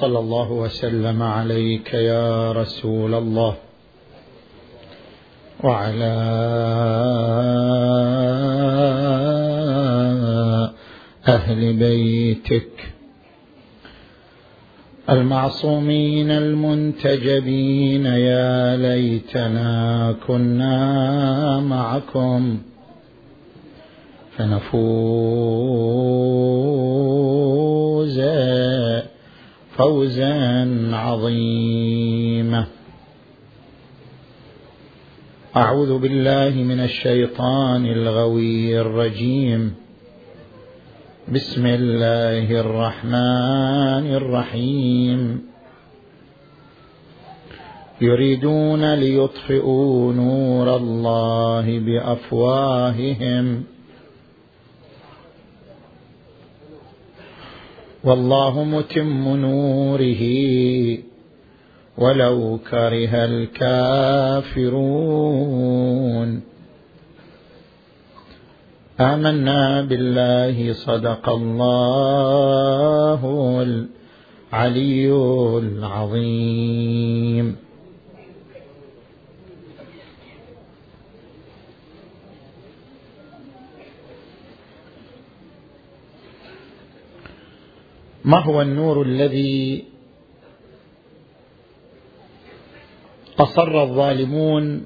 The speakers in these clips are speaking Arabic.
صلى الله وسلم عليك يا رسول الله وعلى أهل بيتك المعصومين المنتجبين يا ليتنا كنا معكم فنفوز فوزا عظيما. أعوذ بالله من الشيطان الغوي الرجيم. بسم الله الرحمن الرحيم. يريدون ليطفئوا نور الله بأفواههم. والله متم نوره. ولو كره الكافرون. آمنا بالله صدق الله العلي العظيم. ما هو النور الذي أصر الظالمون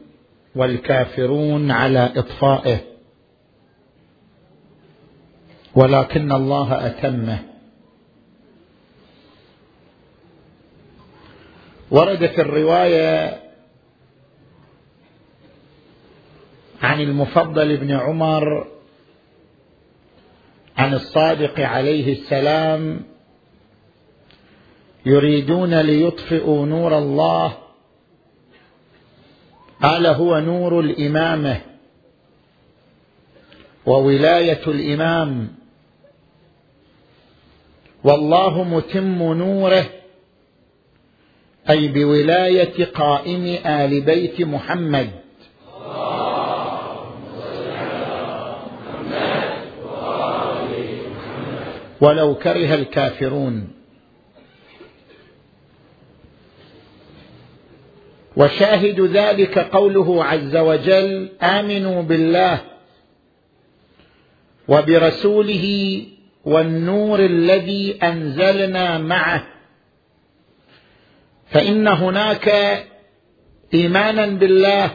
والكافرون على إطفائه؟ ولكن الله أتمه. ورد في الرواية عن المفضل بن عمر عن الصادق عليه السلام يريدون ليطفئوا نور الله. قال هو نور الإمامة وولاية الإمام. والله متم نوره أي بولاية قائم آل بيت محمد. ولو كره الكافرون. وشاهد ذلك قوله عز وجل آمنوا بالله وبرسوله والنور الذي أنزلنا معه. فإن هناك إيمانا بالله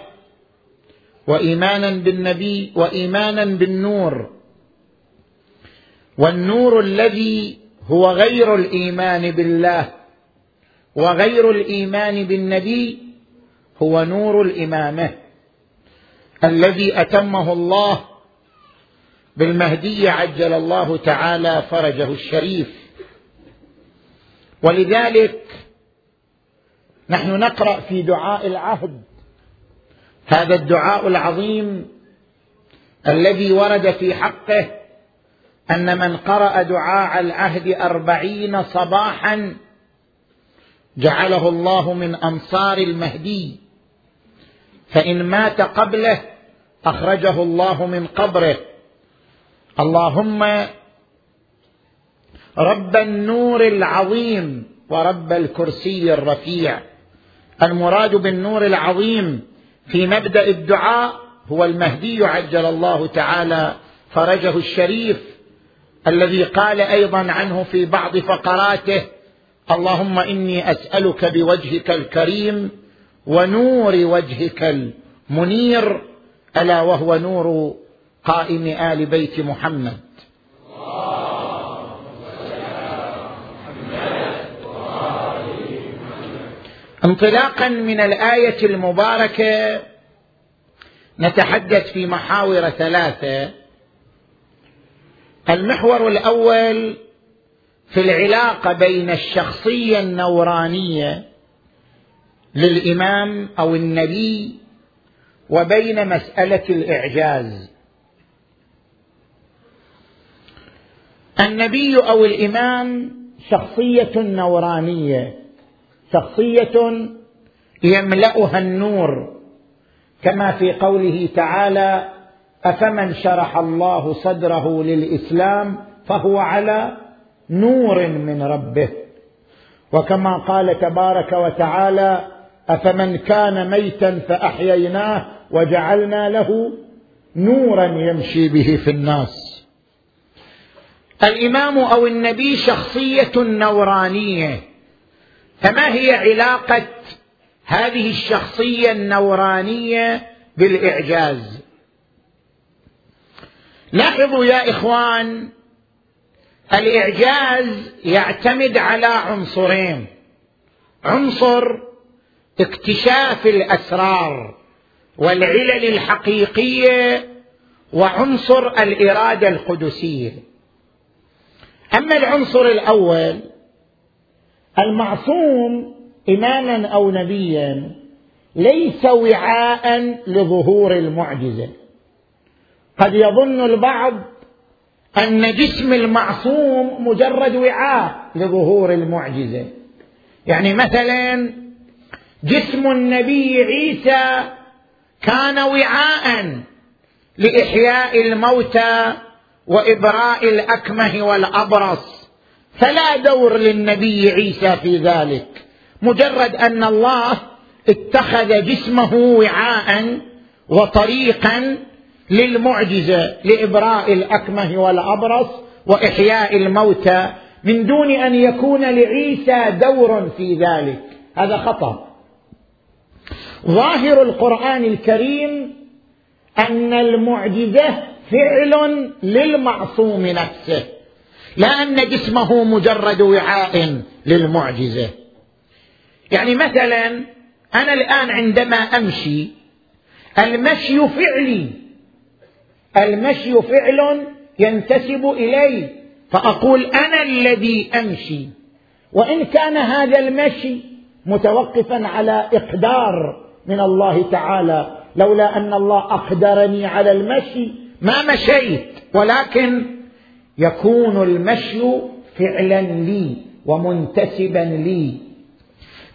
وإيمانا بالنبي وإيمانا بالنور. والنور الذي هو غير الإيمان بالله وغير الإيمان بالنبي هو نور الإمامة الذي أتمه الله بالمهدي عجل الله تعالى فرجه الشريف. ولذلك نحن نقرأ في دعاء العهد هذا الدعاء العظيم الذي ورد في حقه أن من قرأ دعاء العهد أربعين صباحا جعله الله من أنصار المهدي. فإن مات قبله أخرجه الله من قبره. اللهم رب النور العظيم ورب الكرسي الرفيع. المراد بالنور العظيم في مبدأ الدعاء هو المهدي عجل الله تعالى فرجه الشريف الذي قال أيضا عنه في بعض فقراته اللهم إني أسألك بوجهك الكريم ونور وجهك المنير ألا وهو نور قائم آل بيت محمد. انطلاقا من الآية المباركة نتحدث في محاور ثلاثة. المحور الأول في العلاقة بين الشخصية النورانية للإمام أو النبي وبين مسألة الإعجاز. النبي أو الإمام شخصية نورانية شخصية يملأها النور كما في قوله تعالى افمن شرح الله صدره للاسلام فهو على نور من ربه. وكما قال تبارك وتعالى أفمن كان ميتا فأحييناه وجعلنا له نورا يمشي به في الناس. الإمام أو النبي شخصية نورانية فما هي علاقة هذه الشخصية النورانية بالإعجاز؟ لاحظوا يا إخوان الإعجاز يعتمد على عنصرين. عنصر اكتشاف الأسرار والعلل الحقيقية وعنصر الإرادة القدسية. أما العنصر الأول المعصوم إماما أو نبيا ليس وعاء لظهور المعجزة. قد يظن البعض أن جسم المعصوم مجرد وعاء لظهور المعجزة. يعني مثلا جسم النبي عيسى كان وعاء لإحياء الموتى وإبراء الأكمه والأبرص. فلا دور للنبي عيسى في ذلك مجرد أن الله اتخذ جسمه وعاء وطريقا للمعجزة لإبراء الأكمه والأبرص وإحياء الموتى من دون أن يكون لعيسى دور في ذلك. هذا خطأ. ظاهر القرآن الكريم أن المعجزة فعل للمعصوم نفسه لا أن جسمه مجرد وعاء للمعجزة. يعني مثلا أنا الآن عندما أمشي المشي فعلي المشي فعل ينتسب إلي فأقول أنا الذي أمشي. وإن كان هذا المشي متوقفا على إقدار من الله تعالى. لولا أن الله أقدرني على المشي ما مشيت ولكن يكون المشي فعلا لي ومنتسبا لي.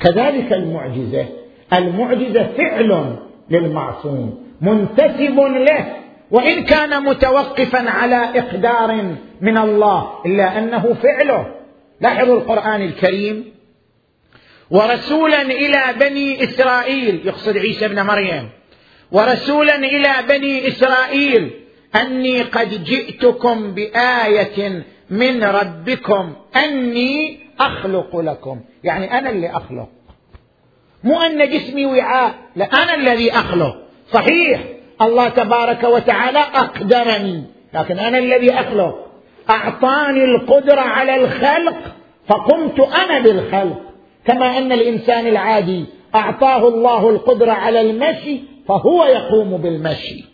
كذلك المعجزة. المعجزة فعل للمعصوم منتسب له. وإن كان متوقفا على إقدار من الله إلا أنه فعله. لاحظوا القرآن الكريم. ورسولا إلى بني إسرائيل يقصد عيسى ابن مريم. ورسولا إلى بني إسرائيل أني قد جئتكم بآية من ربكم أني أخلق لكم. يعني أنا اللي أخلق. مو أن جسمي وعاء لا أنا الذي أخلق. صحيح الله تبارك وتعالى أقدرني لكن أنا الذي أخلق. أعطاني القدرة على الخلق فقمت أنا بالخلق. كما أن الإنسان العادي أعطاه الله القدرة على المشي فهو يقوم بالمشي.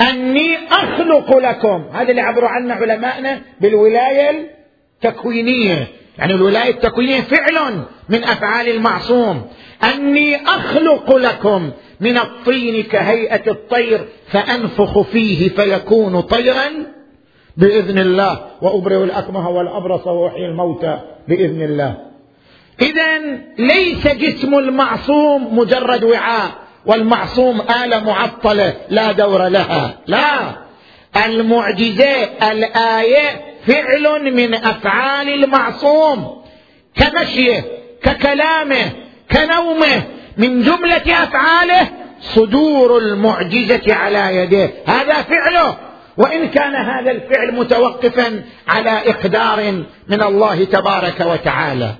أني أخلق لكم. هذا اللي عبروا عنه علماءنا بالولاية التكوينية. يعني الولاية التكوينية فعل من أفعال المعصوم. أني أخلق لكم من الطين كهيئة الطير فأنفخ فيه فيكون طيرا بإذن الله. وأبرئ الأكمه والأبرص وأحيي الموتى بإذن الله. اذا ليس جسم المعصوم مجرد وعاء والمعصوم آلة معطلة لا دور لها. لا. المعجزات الآية فعل من أفعال المعصوم. كمشيه ككلامه كنومه من جملة أفعاله صدور المعجزة على يديه هذا فعله. وإن كان هذا الفعل متوقفا على إقدار من الله تبارك وتعالى.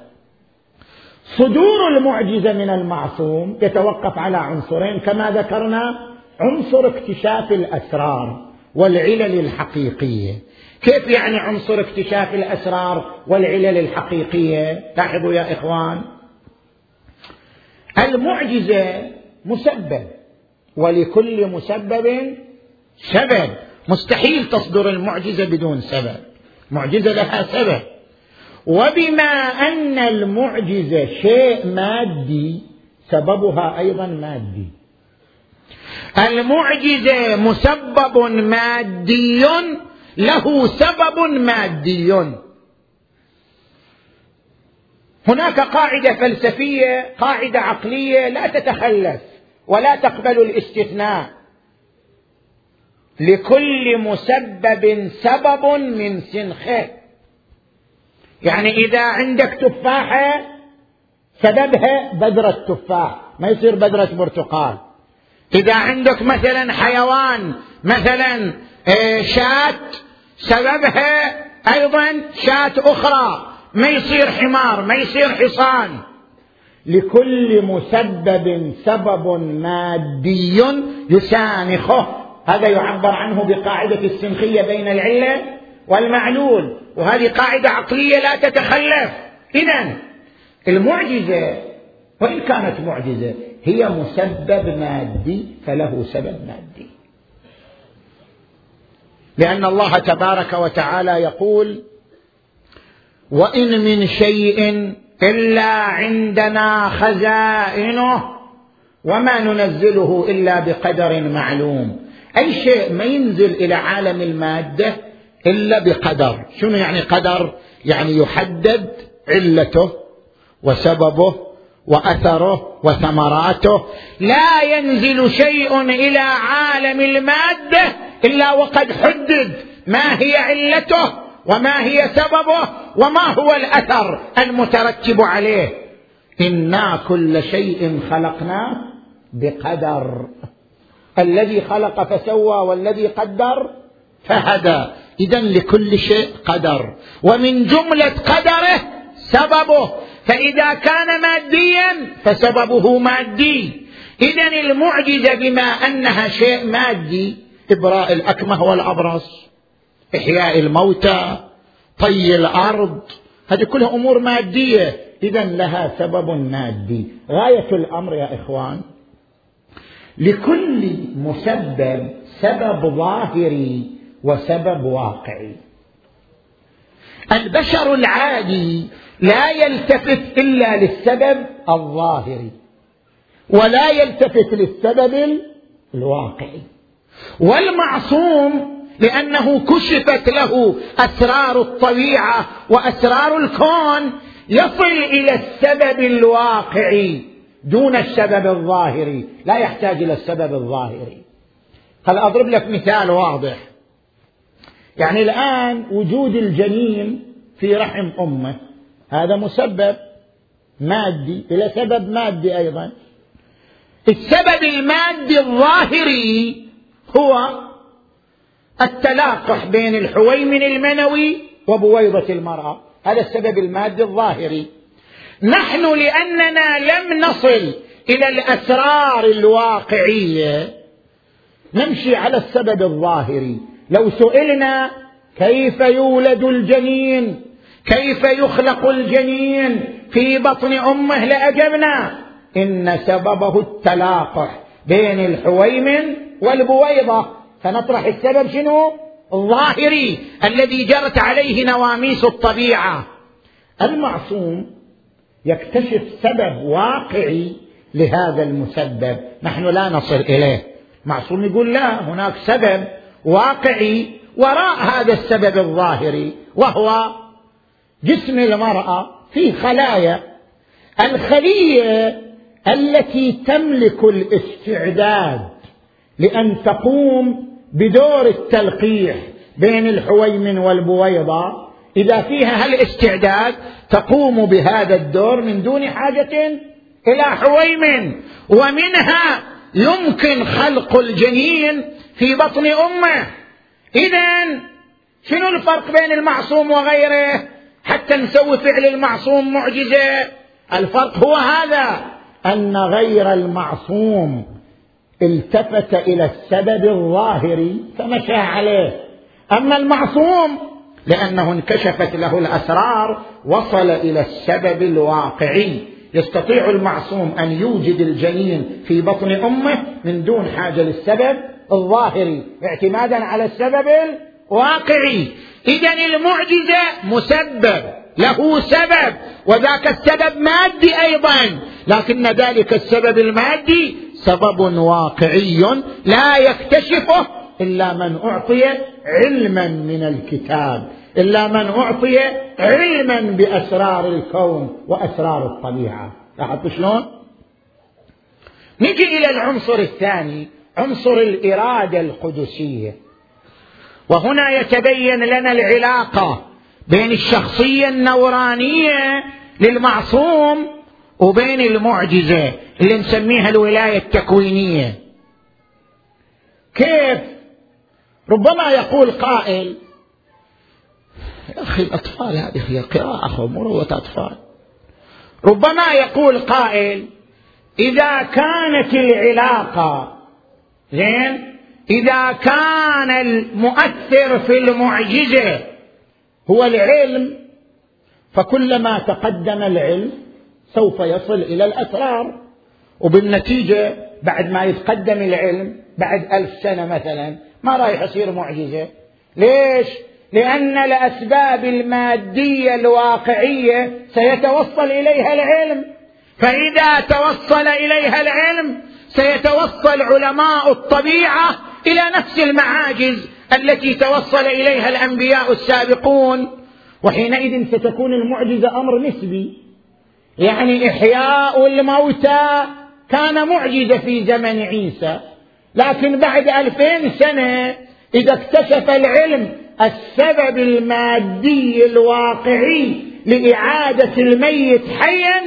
صدور المعجزة من المعصوم يتوقف على عنصرين كما ذكرنا عنصر اكتشاف الأسرار والعلل الحقيقية. كيف يعني عنصر اكتشاف الأسرار والعلل الحقيقية؟ لاحظوا يا إخوان. المعجزة مسبب ولكل مسبب سبب. مستحيل تصدر المعجزة بدون سبب. معجزة لها سبب. وبما أن المعجزه شيء مادي سببها أيضا مادي. المعجزه مسبب مادي له سبب مادي. هناك قاعدة فلسفية قاعدة عقلية لا تتخلف ولا تقبل الاستثناء. لكل مسبب سبب من سنخه. يعني إذا عندك تفاحة سببها بذرة تفاح ما يصير بذرة برتقال. إذا عندك مثلا حيوان مثلا آه، شاة سببها أيضا شاة أخرى ما يصير حمار ما يصير حصان. لكل مسبب سبب مادي يسانخه هذا يعبر عنه بقاعدة السنخية بين العلة. والمعلول. وهذه قاعدة عقلية لا تتخلف. إذا المعجزة وإن كانت معجزة هي مسبب مادي فله سبب مادي. لأن الله تبارك وتعالى يقول وإن من شيء إلا عندنا خزائنه وما ننزله إلا بقدر معلوم. أي شيء ما ينزل إلى عالم المادة إلا بقدر. شنو يعني قدر؟ يعني يحدد علته وسببه وأثره وثمراته. لا ينزل شيء إلى عالم المادة إلا وقد حدد ما هي علته وما هي سببه وما هو الأثر المترتب عليه. إنا كل شيء خلقناه بقدر. الذي خلق فسوى والذي قدر فهدى اذا لكل شيء قدر. ومن جملة قدره سببه. فإذا كان ماديا فسببه مادي. اذا المعجزة بما أنها شيء مادي إبراء الأكمه والأبرص إحياء الموتى طي الأرض هذه كلها أمور مادية. اذا لها سبب مادي. غاية الأمر يا إخوان لكل مسبب سبب ظاهري. وسبب واقعي البشر العادي لا يلتفت إلا للسبب الظاهري ولا يلتفت للسبب الواقعي والمعصوم لأنه كشفت له أسرار الطبيعة وأسرار الكون يصل إلى السبب الواقعي دون السبب الظاهري لا يحتاج إلى السبب الظاهري هل أضرب لك مثال واضح؟ يعني الآن وجود الجنين في رحم أمه. هذا مسبب مادي إلى سبب مادي أيضا. السبب المادي الظاهري هو التلاقح بين الحويمن المنوي وبويضة المرأة. هذا السبب المادي الظاهري. نحن لأننا لم نصل إلى الأسرار الواقعية نمشي على السبب الظاهري. لو سئلنا كيف يولد الجنين كيف يخلق الجنين في بطن أمه لأجبنا؟ إن سببه التلاقح بين الحويمن والبويضة. فنطرح السبب شنو؟ الظاهري الذي جرت عليه نواميس الطبيعة. المعصوم يكتشف سبب واقعي لهذا المسبب. نحن لا نصل إليه. معصوم يقول لا هناك سبب. واقعي وراء هذا السبب الظاهري وهو جسم المرأة فيه خلايا الخلية التي تملك الاستعداد لأن تقوم بدور التلقيح بين الحويمن والبويضة. إذا فيها هالاستعداد تقوم بهذا الدور من دون حاجة إلى حويمن ومنها يمكن خلق الجنين في بطن أمة. اذا شنو الفرق بين المعصوم وغيره؟ حتى نسوي فعل المعصوم معجزة. الفرق هو هذا أن غير المعصوم التفت إلى السبب الظاهري فمشى عليه. أما المعصوم لأنه انكشفت له الأسرار وصل إلى السبب الواقعي. يستطيع المعصوم أن يوجد الجنين في بطن أمه من دون حاجة للسبب الظاهري اعتمادا على السبب الواقعي. اذا المعجزة مسبب له سبب وذاك السبب مادي أيضا لكن ذلك السبب المادي سبب واقعي لا يكتشفه إلا من أعطي علما من الكتاب إلا من أعطي علما بأسرار الكون وأسرار الطبيعة. لاحظت شلون؟ نجي إلى العنصر الثاني عنصر الإرادة القدسية. وهنا يتبين لنا العلاقة بين الشخصية النورانية للمعصوم وبين المعجزة اللي نسميها الولاية التكوينية. كيف؟ ربما يقول قائل يا أخي الأطفال هذه هي قراءة مروه أطفال. ربما يقول قائل إذا كانت العلاقة زين؟ إذا كان المؤثر في المعجزة هو العلم فكلما تقدم العلم سوف يصل إلى الأسرار. وبالنتيجة بعد ما يتقدم العلم بعد ألف سنة مثلا ما راح يصير معجزة. ليش؟ لأن الأسباب المادية الواقعية سيتوصل إليها العلم. فإذا توصل إليها العلم سيتوصل علماء الطبيعة إلى نفس المعاجز التي توصل إليها الأنبياء السابقون. وحينئذ ستكون المعجزة أمر نسبي يعني إحياء الموتى كان معجزة في زمن عيسى. لكن بعد ألفين سنة إذا اكتشف العلم السبب المادي الواقعي لإعادة الميت حيا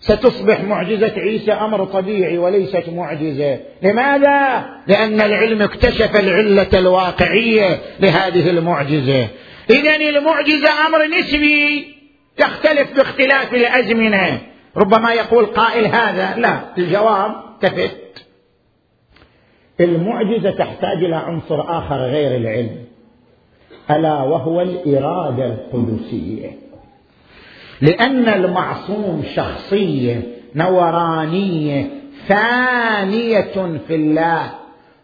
ستصبح معجزة عيسى أمر طبيعي وليست معجزة. لماذا؟ لأن العلم اكتشف العلة الواقعية لهذه المعجزة. اذا المعجزة أمر نسبي تختلف باختلاف الأزمنة. ربما يقول قائل هذا. لا الجواب تفت. المعجزة تحتاج إلى عنصر آخر غير العلم. ألا وهو الإرادة القدسية. لأن المعصوم شخصية نورانية ثانية في الله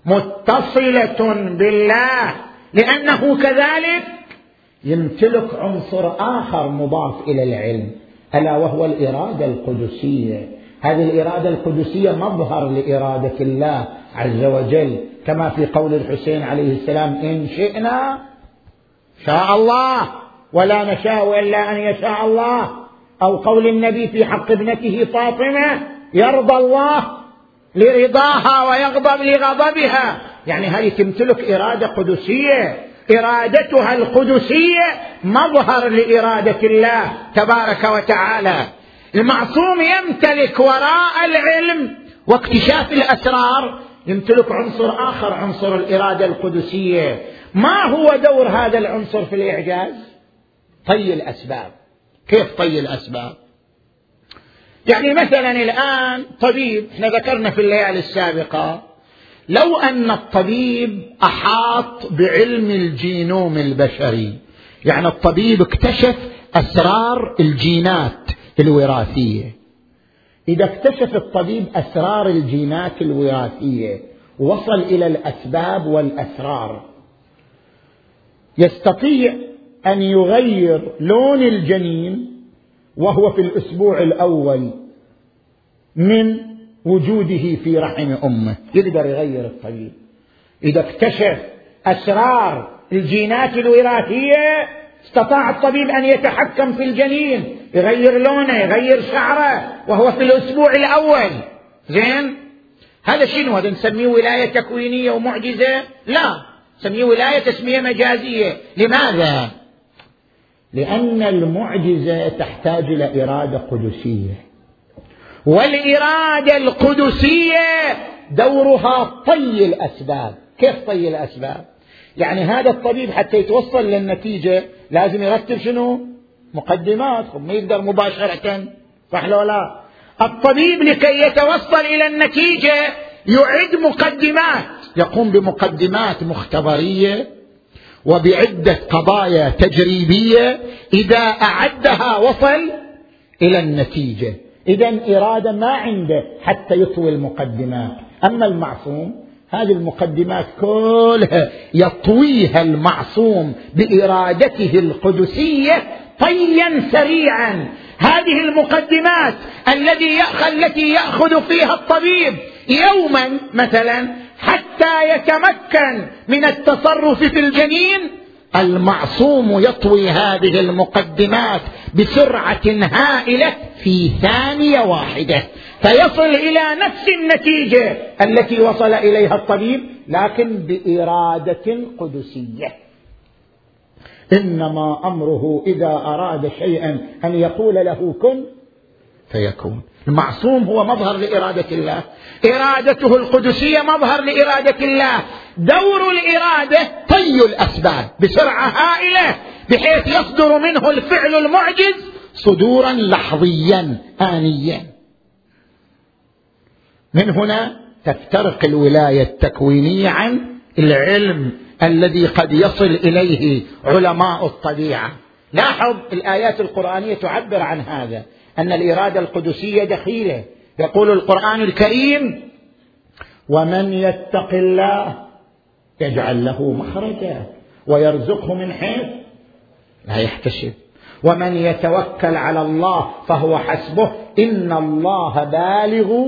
متصلة بالله لأنه كذلك يمتلك عنصر آخر مضاف إلى العلم ألا وهو الإرادة القدسية. هذه الإرادة القدسية مظهر لإرادة الله عز وجل كما في قول الحسين عليه السلام إن شئنا شاء الله ولا نشاء إلا أن يشاء الله. أو قول النبي في حق ابنته فاطمة يرضى الله لرضاها ويغضب لغضبها. يعني هذه تمتلك إرادة قدسية. إرادتها القدسية مظهر لإرادة الله تبارك وتعالى. المعصوم يمتلك وراء العلم واكتشاف الأسرار. يمتلك عنصر آخر عنصر الإرادة القدسية. ما هو دور هذا العنصر في الإعجاز؟ طي الأسباب. كيف طي الأسباب؟ يعني مثلا الآن طبيب إحنا ذكرنا في الليالي السابقة لو أن الطبيب أحاط بعلم الجينوم البشري يعني الطبيب اكتشف أسرار الجينات الوراثية. إذا اكتشف الطبيب أسرار الجينات الوراثية وصل إلى الأسباب والأسرار. يستطيع أن يغير لون الجنين وهو في الأسبوع الأول من وجوده في رحم أمه. يقدر يغير الطبيب إذا اكتشف أسرار الجينات الوراثية استطاع الطبيب أن يتحكم في الجنين. يغير لونه يغير شعره وهو في الأسبوع الأول. زين؟ هذا شنو؟ هذا نسميه ولاية تكوينية ومعجزة؟ لا. نسميه ولاية تسمية مجازية. لماذا؟ لأن المعجزة تحتاج إلى إرادة قدسية. والإرادة القدسية دورها طي الأسباب. كيف طي الأسباب؟ يعني هذا الطبيب حتى يتوصل للنتيجة لازم يرتب شنو؟ مقدمات. ما يقدر مباشرة صح لو لا؟ الطبيب لكي يتوصل إلى النتيجة يعد مقدمات. يقوم بمقدمات مختبرية وبعدة قضايا تجريبية إذا أعدها وصل إلى النتيجة. إذا إرادة ما عنده حتى يطوي المقدمات. أما المعصوم هذه المقدمات كلها يطويها المعصوم بإرادته القدسية طيا سريعا. هذه المقدمات الذي التي يأخذ فيها الطبيب يوما مثلا حتى يتمكن من التصرف في الجنين المعصوم يطوي هذه المقدمات بسرعة هائلة في ثانية واحدة. فيصل إلى نفس النتيجة التي وصل إليها الطبيب لكن بإرادة قدسية. إنما أمره إذا أراد شيئا أن يقول له كن فيكون. المعصوم هو مظهر لإرادة الله. إرادته القدسية مظهر لإرادة الله. دور الإرادة طي الأسباب بسرعة هائلة بحيث يصدر منه الفعل المعجز صدورا لحظيا انيا. من هنا تفترق الولاية التكوينية عن العلم الذي قد يصل إليه علماء الطبيعة. لاحظ الآيات القرآنية تعبر عن هذا. أن الاراده القدسيه دخيله. يقول القرآن الكريم ومن يتق الله يجعل له مخرجا ويرزقه من حيث لا يحتسب. ومن يتوكل على الله فهو حسبه إن الله بالغ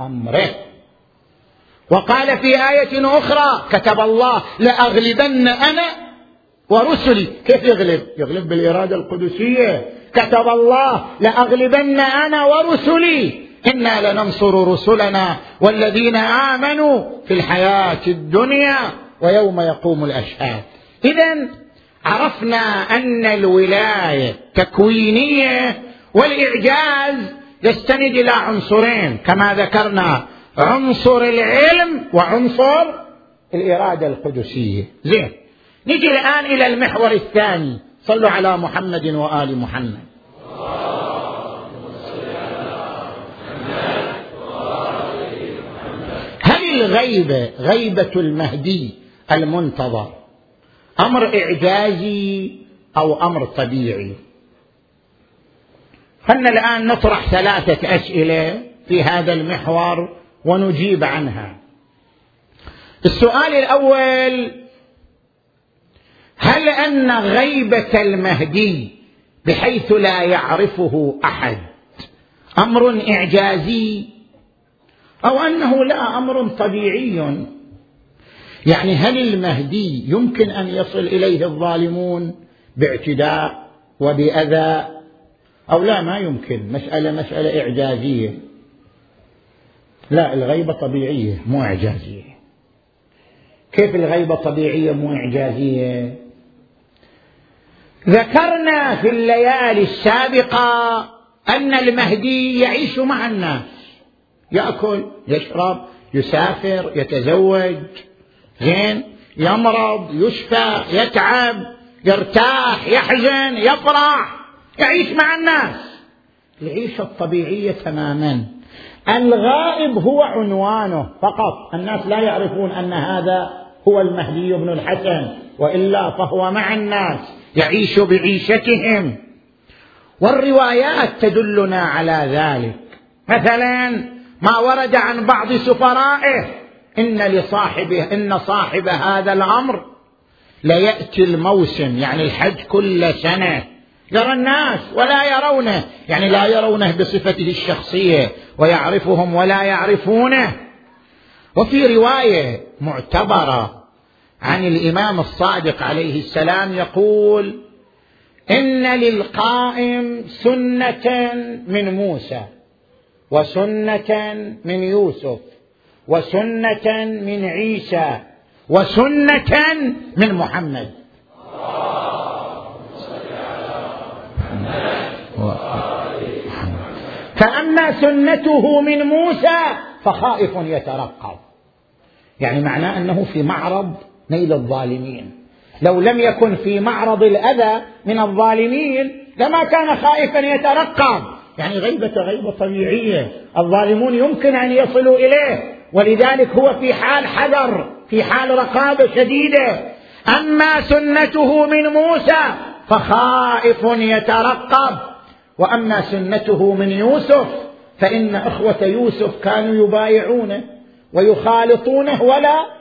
أمره. وقال في آية أخرى كتب الله لأغلبن أنا ورسلي. كيف يغلب؟ يغلب بالاراده القدسية. كتب الله لأغلبن أنا ورسلي. إنا لننصر رسلنا والذين آمنوا في الحياة الدنيا ويوم يقوم الأشهاد. اذا عرفنا أن الولاية تكوينية والإعجاز يستند إلى عنصرين كما ذكرنا عنصر العلم وعنصر الإرادة القدسية. زين نجي الآن إلى المحور الثاني. صلوا على محمد وآل محمد. هل الغيبه غيبة المهدي المنتظر؟ أمر إعجازي أو أمر طبيعي؟ خلنا الآن نطرح ثلاثة أسئلة في هذا المحور ونجيب عنها. السؤال الأول هل أن غيبة المهدي بحيث لا يعرفه أحد أمر إعجازي؟ أو أنه لا أمر طبيعي. يعني هل المهدي يمكن أن يصل إليه الظالمون باعتداء وبأذى؟ أو لا ما يمكن. مسألة مسألة إعجازية. لا الغيبة طبيعية مو إعجازية. كيف الغيبة طبيعية مو إعجازية؟ ذكرنا في الليالي السابقة أن المهدي يعيش مع الناس. يأكل يشرب يسافر يتزوج زين يمرض يشفى يتعب يرتاح يحزن يفرح يعيش مع الناس. العيشة الطبيعية تماما. الغائب هو عنوانه فقط. الناس لا يعرفون أن هذا هو المهدي بن الحسن وإلا فهو مع الناس. يعيش بعيشتهم. والروايات تدلنا على ذلك. مثلا ما ورد عن بعض سفرائه إن لصاحبه إن صاحب هذا الأمر ليأتي الموسم يعني الحج كل سنة. يرى الناس ولا يرونه يعني لا يرونه بصفته الشخصية ويعرفهم ولا يعرفونه. وفي رواية معتبرة عن الإمام الصادق عليه السلام يقول إن للقائم سنة من موسى وسنة من يوسف وسنة من عيسى وسنة من محمد. فأما سنته من موسى فخائف يترقب. يعني معناه أنه في معرض نيل الظالمين. لو لم يكن في معرض الأذى من الظالمين لما كان خائفا يترقب. يعني غيبة غيبة طبيعية. الظالمون يمكن أن يصلوا إليه. ولذلك هو في حال حذر في حال رقابة شديدة. أما سنته من موسى فخائف يترقب. وأما سنته من يوسف فإن أخوة يوسف كانوا يبايعونه ويخالطونه ولا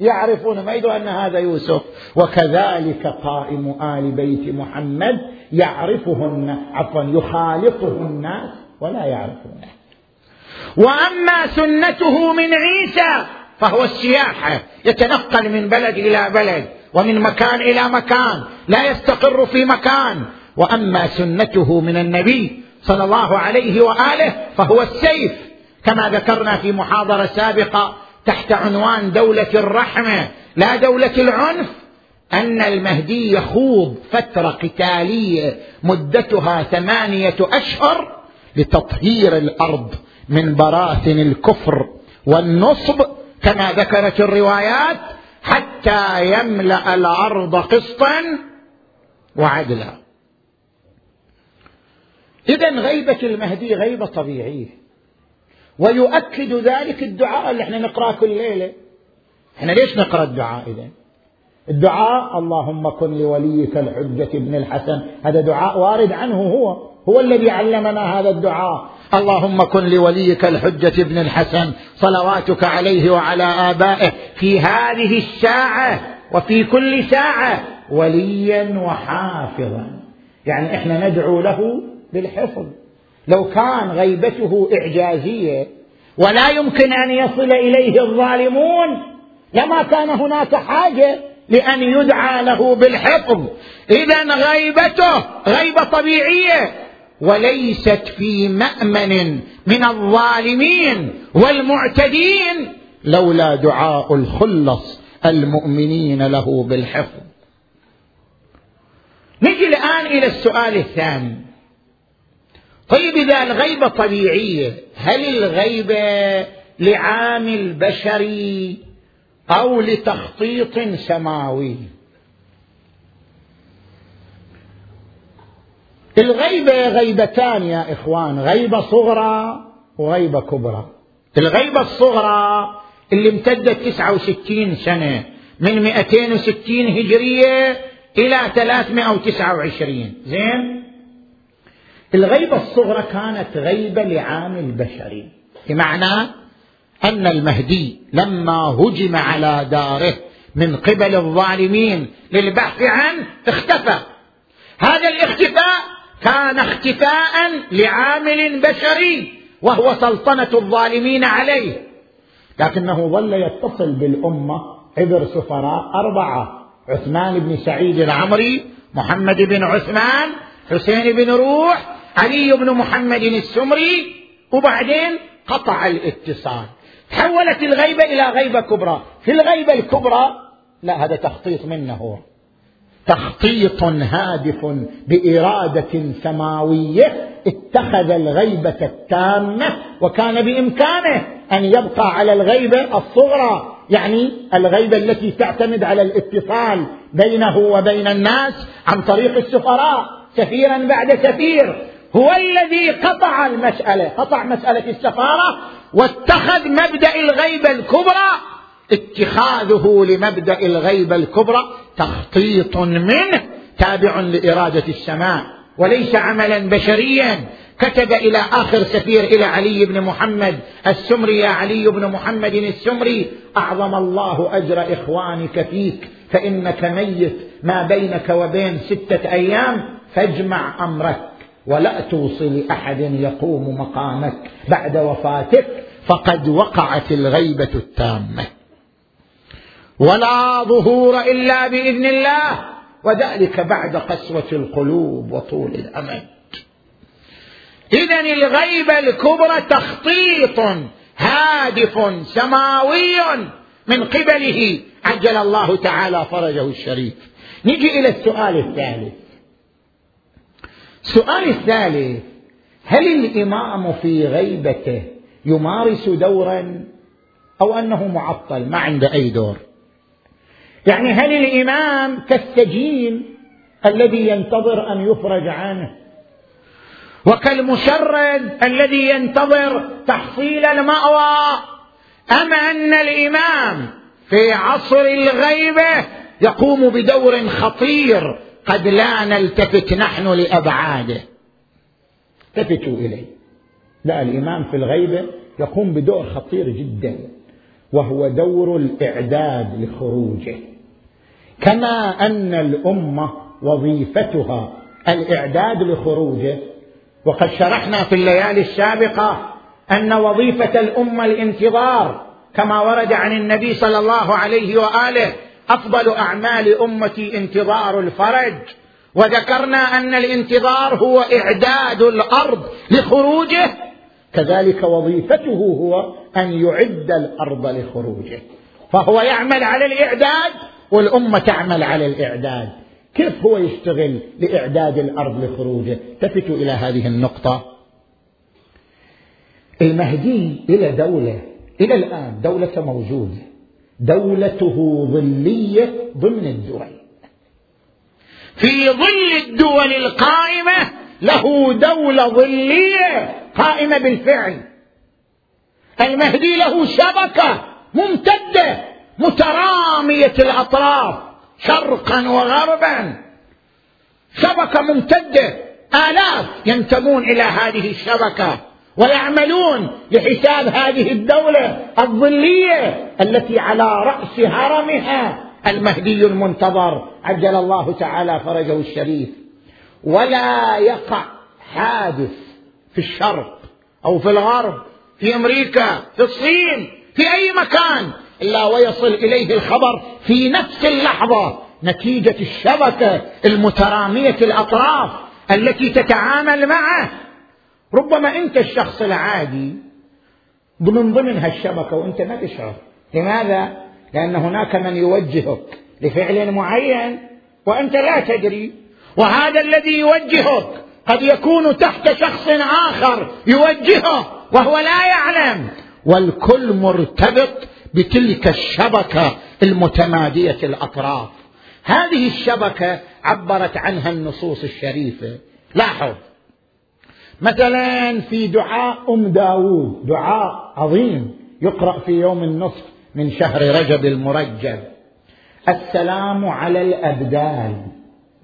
يعرفون ما يدرون أن هذا يوسف. وكذلك قائم آل بيت محمد يعرفهن عفوا يخالطه الناس ولا يعرفونه. وأما سنته من عيسى فهو السياحه يتنقل من بلد إلى بلد ومن مكان إلى مكان لا يستقر في مكان. وأما سنته من النبي صلى الله عليه وآله فهو السيف كما ذكرنا في محاضرة سابقة تحت عنوان دولة الرحمة لا دولة العنف. أن المهدي يخوض فترة قتالية مدتها ثمانية أشهر لتطهير الأرض من براثن الكفر والنصب كما ذكرت الروايات حتى يملأ الأرض قسطا وعدلا. اذا غيبة المهدي غيبة طبيعية. ويؤكد ذلك الدعاء اللي إحنا نقرأه كل ليلة. إحنا ليش نقرأ الدعاء إذا؟ الدعاء اللهم كن لوليك الحجة ابن الحسن. هذا دعاء وارد عنه هو. هو الذي علمنا هذا الدعاء. اللهم كن لوليك الحجة ابن الحسن. صلواتك عليه وعلى آبائه. في هذه الساعة وفي كل ساعة وليا وحافظا. يعني إحنا ندعو له بالحفظ. لو كان غيبته إعجازية ولا يمكن أن يصل إليه الظالمون لما كان هناك حاجة لأن يدعى له بالحفظ. إذا غيبته غيبة طبيعية. وليست في مأمن من الظالمين والمعتدين لولا دعاء الخلص المؤمنين له بالحفظ. نجي الآن إلى السؤال الثاني. طيب إذا الغيبه طبيعيه هل الغيبه لعامل بشري أو لتخطيط سماوي؟ الغيبة غيبتان يا إخوان غيبة صغرى وغيبة كبرى. الغيبة الصغرى اللي امتدت 69 سنة من 260 هجرية إلى 329 زين؟ الغيبة الصغرى كانت غيبة لعامل بشري بمعنى أن المهدي لما هجم على داره من قبل الظالمين للبحث عنه اختفى. هذا الاختفاء كان اختفاء لعامل بشري وهو سلطنة الظالمين عليه. لكنه ظل يتصل بالأمة عبر سفراء أربعة عثمان بن سعيد العمري محمد بن عثمان حسين بن روح علي بن محمد السمري وبعدين قطع الاتصال. تحولت الغيبة إلى غيبة كبرى. في الغيبة الكبرى لا هذا تخطيط منه هو. تخطيط هادف بإرادة سماوية اتخذ الغيبة التامة وكان بإمكانه أن يبقى على الغيبة الصغرى. يعني الغيبة التي تعتمد على الاتصال بينه وبين الناس عن طريق السفراء. سفيرا بعد سفير هو الذي قطع المسألة قطع مسألة السفارة واتخذ مبدأ الغيبه الكبرى اتخاذه لمبدأ الغيبه الكبرى تخطيط منه تابع لإرادة السماء. وليس عملا بشريا. كتب إلى آخر سفير إلى علي بن محمد السمري يا علي بن محمد السمري أعظم الله أجر إخوانك فيك فإنك ميت ما بينك وبين ستة أيام فاجمع أمرك. ولا توصي لأحد يقوم مقامك بعد وفاتك فقد وقعت الغيبة التامة. ولا ظهور إلا بإذن الله وذلك بعد قسوة القلوب وطول الأمد. اذا الغيبه الكبرى تخطيط هادف سماوي من قبله عجل الله تعالى فرجه الشريف. نجي إلى السؤال الثالث. السؤال الثالث هل الإمام في غيبته يمارس دورا أو أنه معطل؟ ما عنده أي دور. يعني هل الإمام كالسجين الذي ينتظر أن يفرج عنه؟ وكالمشرد الذي ينتظر تحصيل المأوى؟ أم أن الإمام في عصر الغيبة يقوم بدور خطير قد لا نلتفت نحن لأبعاده. التفتوا إليه. لا الإمام في الغيبه يقوم بدور خطير جدا وهو دور الإعداد لخروجه. كما أن الأمة وظيفتها الإعداد لخروجه وقد شرحنا في الليالي السابقة أن وظيفة الأمة الانتظار كما ورد عن النبي صلى الله عليه وآله أفضل أعمال أمتي انتظار الفرج. وذكرنا أن الانتظار هو إعداد الأرض لخروجه. كذلك وظيفته هو أن يعد الأرض لخروجه. فهو يعمل على الإعداد والأمة تعمل على الإعداد. كيف هو يشتغل لإعداد الأرض لخروجه؟ التفتوا إلى هذه النقطة. المهدي إلى دولة إلى الآن دولة موجودة دولته ظلية ضمن الدول. في ظل الدول القائمة له دولة ظلية قائمة بالفعل. المهدي له شبكة ممتدة مترامية الأطراف شرقا وغربا. شبكة ممتدة. آلاف ينتمون إلى هذه الشبكة. ويعملون لحساب هذه الدولة الظلية التي على رأس هرمها المهدي المنتظر عجل الله تعالى فرجه الشريف. ولا يقع حادث في الشرق أو في الغرب في أمريكا في الصين في أي مكان إلا ويصل إليه الخبر في نفس اللحظة نتيجة الشبكة المترامية الأطراف التي تتعامل معه ربما انت الشخص العادي ضمن ضمن هالشبكة وانت ما تشعر. لماذا؟ لأن هناك من يوجهك لفعل معين وأنت لا تدري. وهذا الذي يوجهك قد يكون تحت شخص آخر يوجهه وهو لا يعلم. والكل مرتبط بتلك الشبكة المتمادية الأطراف. هذه الشبكة عبرت عنها النصوص الشريفة. لاحظ. مثلا في دعاء أم داوود دعاء عظيم يقرأ في يوم النصف من شهر رجب المرجب. السلام على الابدال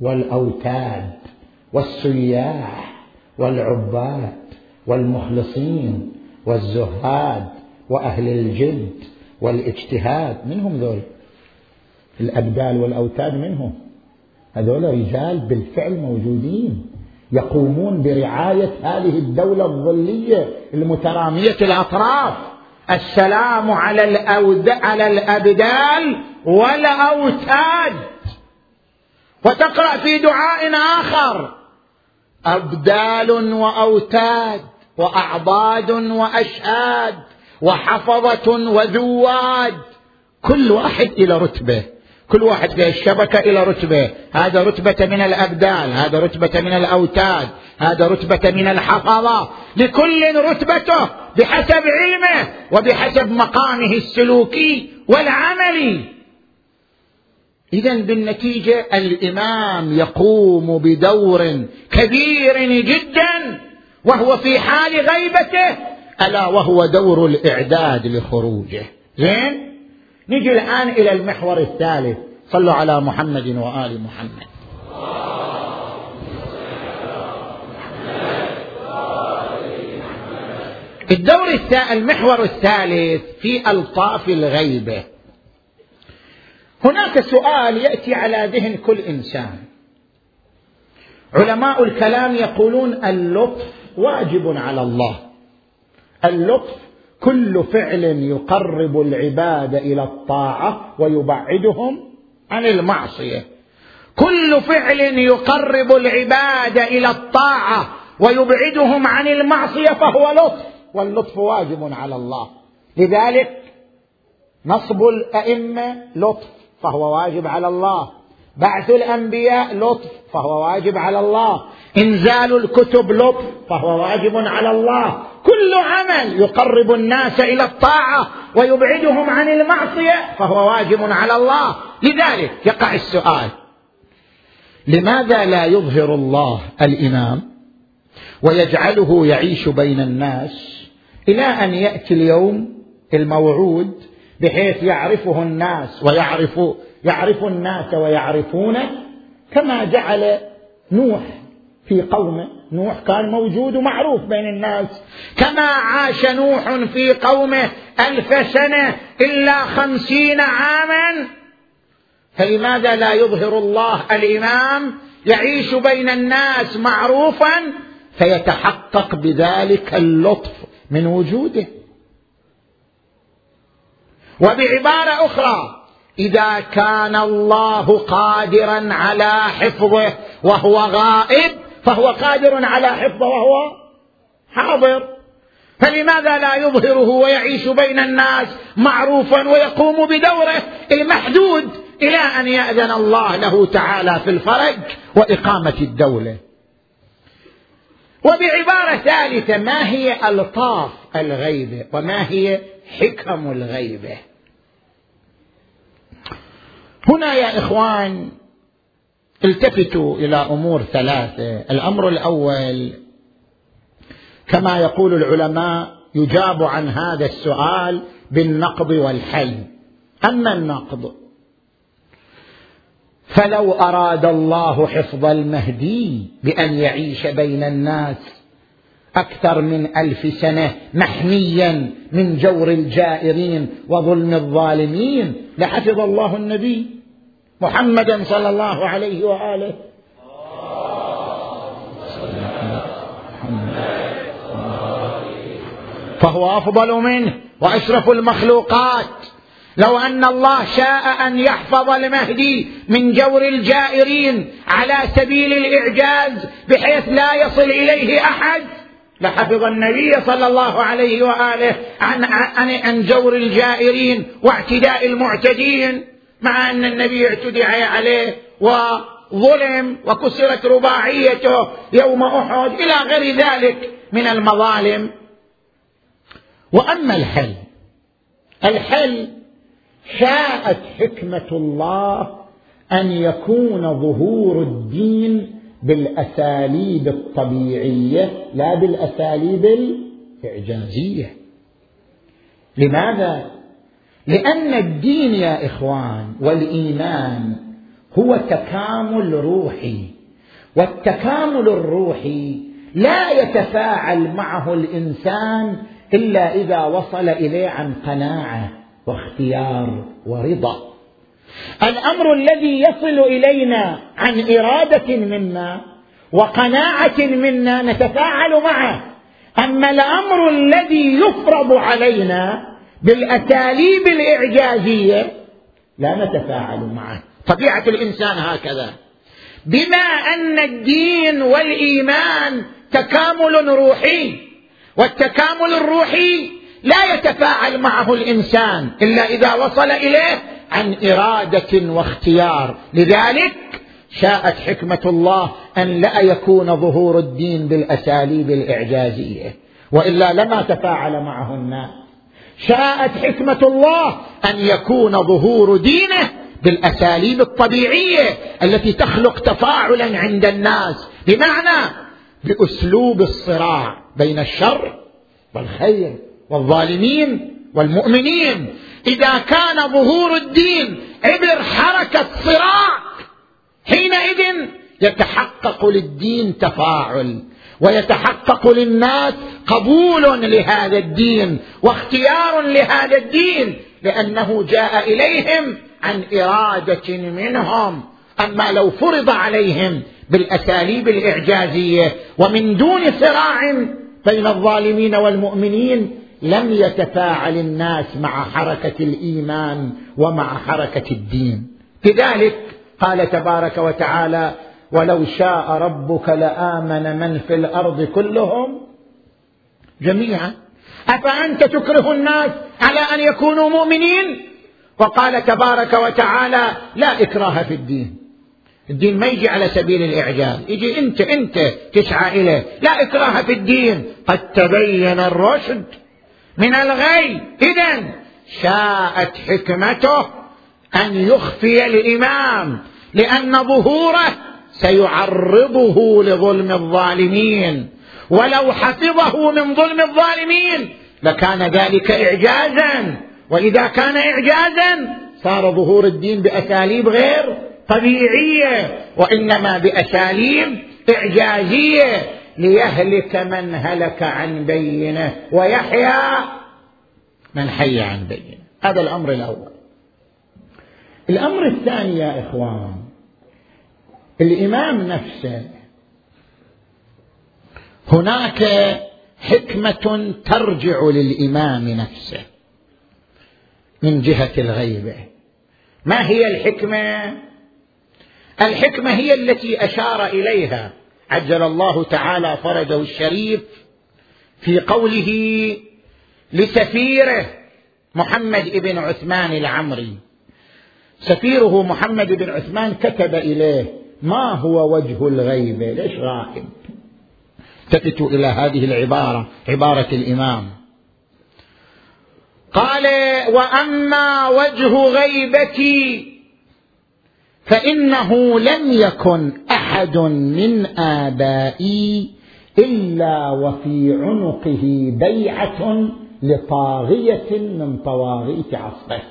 والأوتاد والسياح والعباد والمخلصين والزهاد وأهل الجد والاجتهاد. منهم ذول؟ الابدال والأوتاد منهم. هذول رجال بالفعل موجودين. يقومون برعاية هذه الدولة الظلية المترامية الأطراف. السلام على الأود... على الأبدال والأوتاد. وتقرأ في دعاء آخر. أبدال وأوتاد وأعضاد وأشهاد وحفظة وذواد. كل واحد إلى رتبة. كل واحد في الشبكة إلى رتبة. هذا رتبة من الابدال هذا رتبة من الأوتاد هذا رتبة من الحفظة. لكل رتبته بحسب علمه وبحسب مقامه السلوكي والعملي. اذا بالنتيجة الإمام يقوم بدور كبير جدا وهو في حال غيبته ألا وهو دور الإعداد لخروجه. زين؟ نجي الآن إلى المحور الثالث. صلوا على محمد وآل محمد. الدور المحور الثالث في ألطاف الغيبة. هناك سؤال يأتي على ذهن كل إنسان. علماء الكلام يقولون اللطف واجب على الله. اللطف كل فعل يقرب العباد إلى الطاعة ويبعدهم عن المعصية. كل فعل يقرب العباد إلى الطاعة ويبعدهم عن المعصية فهو لطف واللطف واجب على الله. لذلك نصب الأئمة لطف فهو واجب على الله. بعث الأنبياء لطف فهو واجب على الله. إنزال الكتب لطف فهو واجب على الله. كل عمل يقرب الناس إلى الطاعة ويبعدهم عن المعصية فهو واجب على الله. لذلك يقع السؤال لماذا لا يظهر الله الإمام ويجعله يعيش بين الناس إلى أن يأتي اليوم الموعود بحيث يعرفه الناس ويعرف يعرف الناس ويعرفونه كما جعل نوح في قومه نوح كان موجود ومعروف بين الناس. كما عاش نوح في قومه ألف سنة إلا خمسين عاما. فلماذا لا يظهر الله الإمام يعيش بين الناس معروفا؟ فيتحقق بذلك اللطف من وجوده. وبعبارة أخرى إذا كان الله قادرا على حفظه وهو غائب فهو قادر على حفظه وهو حاضر. فلماذا لا يظهره ويعيش بين الناس معروفا ويقوم بدوره؟ المحدود إلى أن يأذن الله له تعالى في الفرج وإقامة الدولة. وبعبارة ثالثة ما هي ألطاف الغيبه وما هي حكم الغيبه هنا يا إخوان التفتوا إلى أمور ثلاثة. الأمر الأول كما يقول العلماء يجاب عن هذا السؤال بالنقض والحل. أما النقض فلو أراد الله حفظ المهدي بأن يعيش بين الناس أكثر من ألف سنة محميا من جور الجائرين وظلم الظالمين لحفظ الله النبي محمدا صلى الله عليه وآله. فهو أفضل منه وأشرف المخلوقات. لو أن الله شاء أن يحفظ المهدي من جور الجائرين على سبيل الإعجاز بحيث لا يصل إليه أحد لحفظ النبي صلى الله عليه وآله عن عن عن جور الجائرين واعتداء المعتدين مع أن النبي اعتدي عليه وظلم وكسرت رباعيته يوم أحد إلى غير ذلك من المظالم. وأما الحل الحل شاءت حكمة الله أن يكون ظهور الدين بالأساليب الطبيعية لا بالأساليب الإعجازية. لماذا؟ لأن الدين يا إخوان والإيمان هو تكامل روحي والتكامل الروحي لا يتفاعل معه الإنسان إلا إذا وصل إليه عن قناعة واختيار ورضا. الأمر الذي يصل إلينا عن إرادة منا وقناعة منا نتفاعل معه. أما الأمر الذي يفرض علينا بالأساليب الإعجازية لا نتفاعل معه. طبيعة الإنسان هكذا. بما أن الدين والإيمان تكامل روحي والتكامل الروحي لا يتفاعل معه الإنسان إلا إذا وصل إليه عن إرادة واختيار. لذلك شاءت حكمة الله أن لا يكون ظهور الدين بالأساليب الإعجازية وإلا لما تفاعل معه الناس. شاءت حكمة الله أن يكون ظهور دينه بالأساليب الطبيعية التي تخلق تفاعلا عند الناس بمعنى بأسلوب الصراع بين الشر والخير والظالمين والمؤمنين. إذا كان ظهور الدين عبر حركة صراع حينئذ يتحقق للدين تفاعل ويتحقق للناس قبول لهذا الدين واختيار لهذا الدين لأنه جاء إليهم عن إرادة منهم. أما لو فرض عليهم بالأساليب الإعجازية ومن دون صراع بين الظالمين والمؤمنين لم يتفاعل الناس مع حركة الإيمان ومع حركة الدين. لذلك قال تبارك وتعالى ولو شاء ربك لآمن من في الأرض كلهم جميعا أفأنت تكره الناس على أن يكونوا مؤمنين؟ وقال تبارك وتعالى لا إكراه في الدين الدين ما يجي على سبيل الإعجاز. يجي أنت أنت تسعى إليه. لا إكراه في الدين قد تبين الرشد. من الغي. إذا شاءت حكمته أن يخفي الإمام لأن ظهوره سيعرضه لظلم الظالمين. ولو حفظه من ظلم الظالمين لكان ذلك إعجازا. وإذا كان إعجازا صار ظهور الدين بأساليب غير طبيعية وإنما بأساليب إعجازية. ليهلك من هلك عن بينه. ويحيى من حي عن بينه. هذا الأمر الأول. الأمر الثاني يا إخوان الإمام نفسه هناك حكمة ترجع للإمام نفسه من جهة الغيبة. ما هي الحكمة؟ الحكمة هي التي أشار إليها. عجل الله تعالى فرجه الشريف في قوله لسفيره محمد بن عثمان العمري. سفيره محمد بن عثمان كتب إليه ما هو وجه الغيبة ليش غائب؟ التفتوا إلى هذه العبارة عبارة الإمام. قال وأما وجه غيبتي فإنه لم يكن أحد من آبائي إلا وفي عنقه بيعة لطاغية من طواغيت عصره.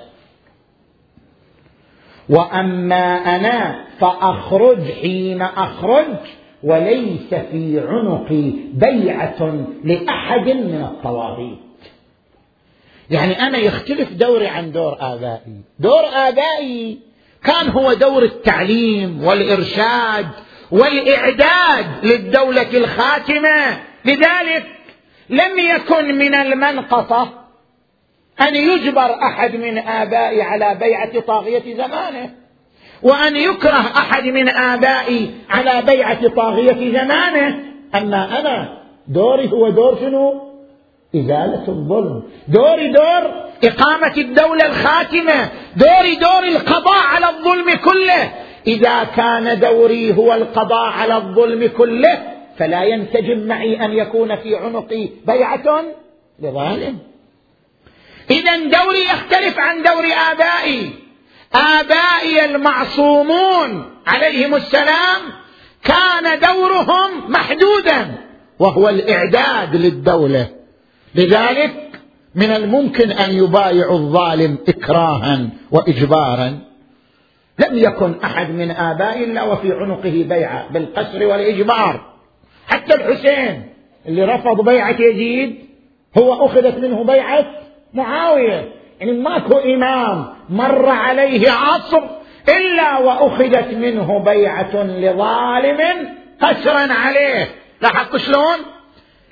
وأما أنا فأخرج حين أخرج وليس في عنقي بيعة لأحد من الطواغيت. يعني أنا يختلف دوري عن دور آبائي. دور آبائي كان هو دور التعليم والإرشاد والإعداد للدولة الخاتمة لذلك لم يكن من المنقصة أن يجبر أحد من آبائي على بيعة طاغية زمانه وأن يكره أحد من آبائي على بيعة طاغية زمانه أما أنا دوري هو دور شنو؟ إزالة الظلم. دوري دور إقامة الدولة الخاتمة. دوري دور القضاء على الظلم كله. إذا كان دوري هو القضاء على الظلم كله فلا ينسجم معي أن يكون في عنقي بيعة لظالم. إذا دوري يختلف عن دور آبائي. آبائي المعصومون عليهم السلام كان دورهم محدودا وهو الإعداد للدولة. لذلك من الممكن أن يبايعوا الظالم إكراها واجبارا. لم يكن أحد من ابائه الا وفي عنقه بيعه بالقسر والإجبار. حتى الحسين اللي رفض بيعه يزيد هو أخذت منه بيعة معاوية. يعني ماكو إمام مر عليه عصر إلا وأخذت منه بيعة لظالم قسرا عليه. لاحظت شلون؟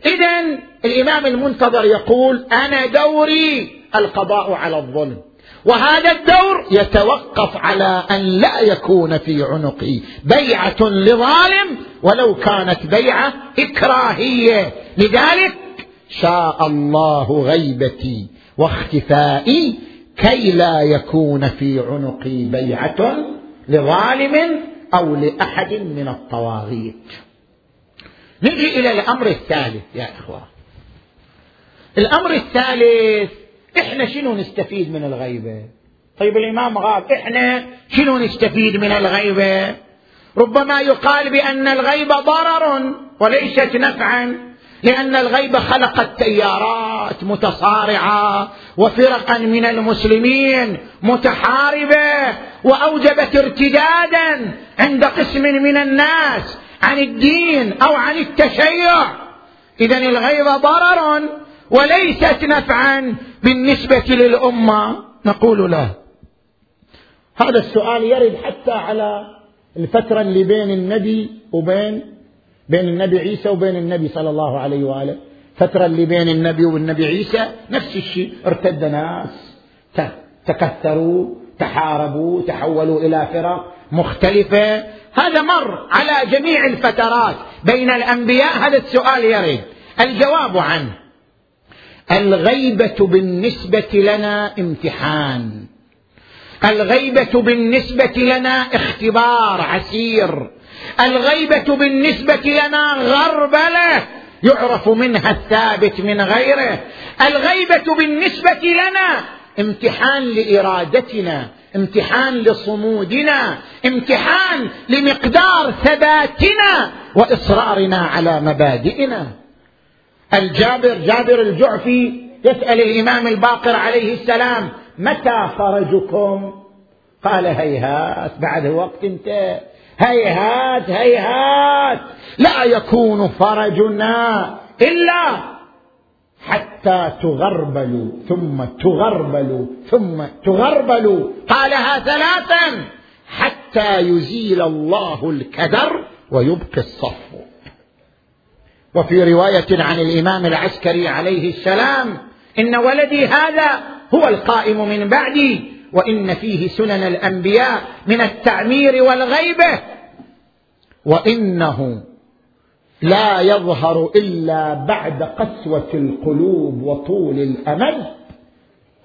اذا الإمام المنتظر يقول أنا دوري القضاء على الظلم. وهذا الدور يتوقف على أن لا يكون في عنقي. بيعة لظالم ولو كانت بيعة إكراهية. لذلك شاء الله غيبتي واختفائي كي لا يكون في عنقي بيعة لظالم أو لأحد من الطواغيت. نجي إلى الأمر الثالث يا إخوة. الأمر الثالث إحنا شنو نستفيد من الغيبة؟ طيب الإمام غاب إحنا شنو نستفيد من الغيبة؟ ربما يقال بأن الغيبه ضرر وليست نفعا لأن الغيبه خلقت تيارات متصارعة وفرقا من المسلمين متحاربة وأوجبت ارتدادا عند قسم من الناس عن الدين أو عن التشيع. اذا الغيبه ضرر وليست نفعا بالنسبة للأمة. نقول لا. هذا السؤال يرد حتى على الفترة اللي بين النبي وبين بين النبي عيسى وبين النبي صلى الله عليه وآله. فترة اللي بين النبي والنبي عيسى نفس الشيء. ارتد ناس تكثروا تحاربوا تحولوا إلى فرق مختلفة. هذا مر على جميع الفترات بين الأنبياء. هذا السؤال يرد. الجواب عنه الغيبة بالنسبة لنا امتحان. الغيبة بالنسبة لنا اختبار عسير. الغيبة بالنسبة لنا غربلة يعرف منها الثابت من غيره. الغيبة بالنسبة لنا امتحان لإرادتنا امتحان لصمودنا امتحان لمقدار ثباتنا وإصرارنا على مبادئنا. الجابر جابر الجعفي يسأل الإمام الباقر عليه السلام متى فرجكم؟ قال هيهات بعد وقت انتهى. هيهات هيهات لا يكون فرجنا إلا حتى تغربلوا ثم تغربلوا ثم تغربلوا. قالها ثلاثا حتى يزيل الله الكدر ويبقي الصف. وفي رواية عن الإمام العسكري عليه السلام إن ولدي هذا هو القائم من بعدي وإن فيه سنن الأنبياء من التعمير والغيبة وإنه لا يظهر إلا بعد قسوة القلوب وطول الأمل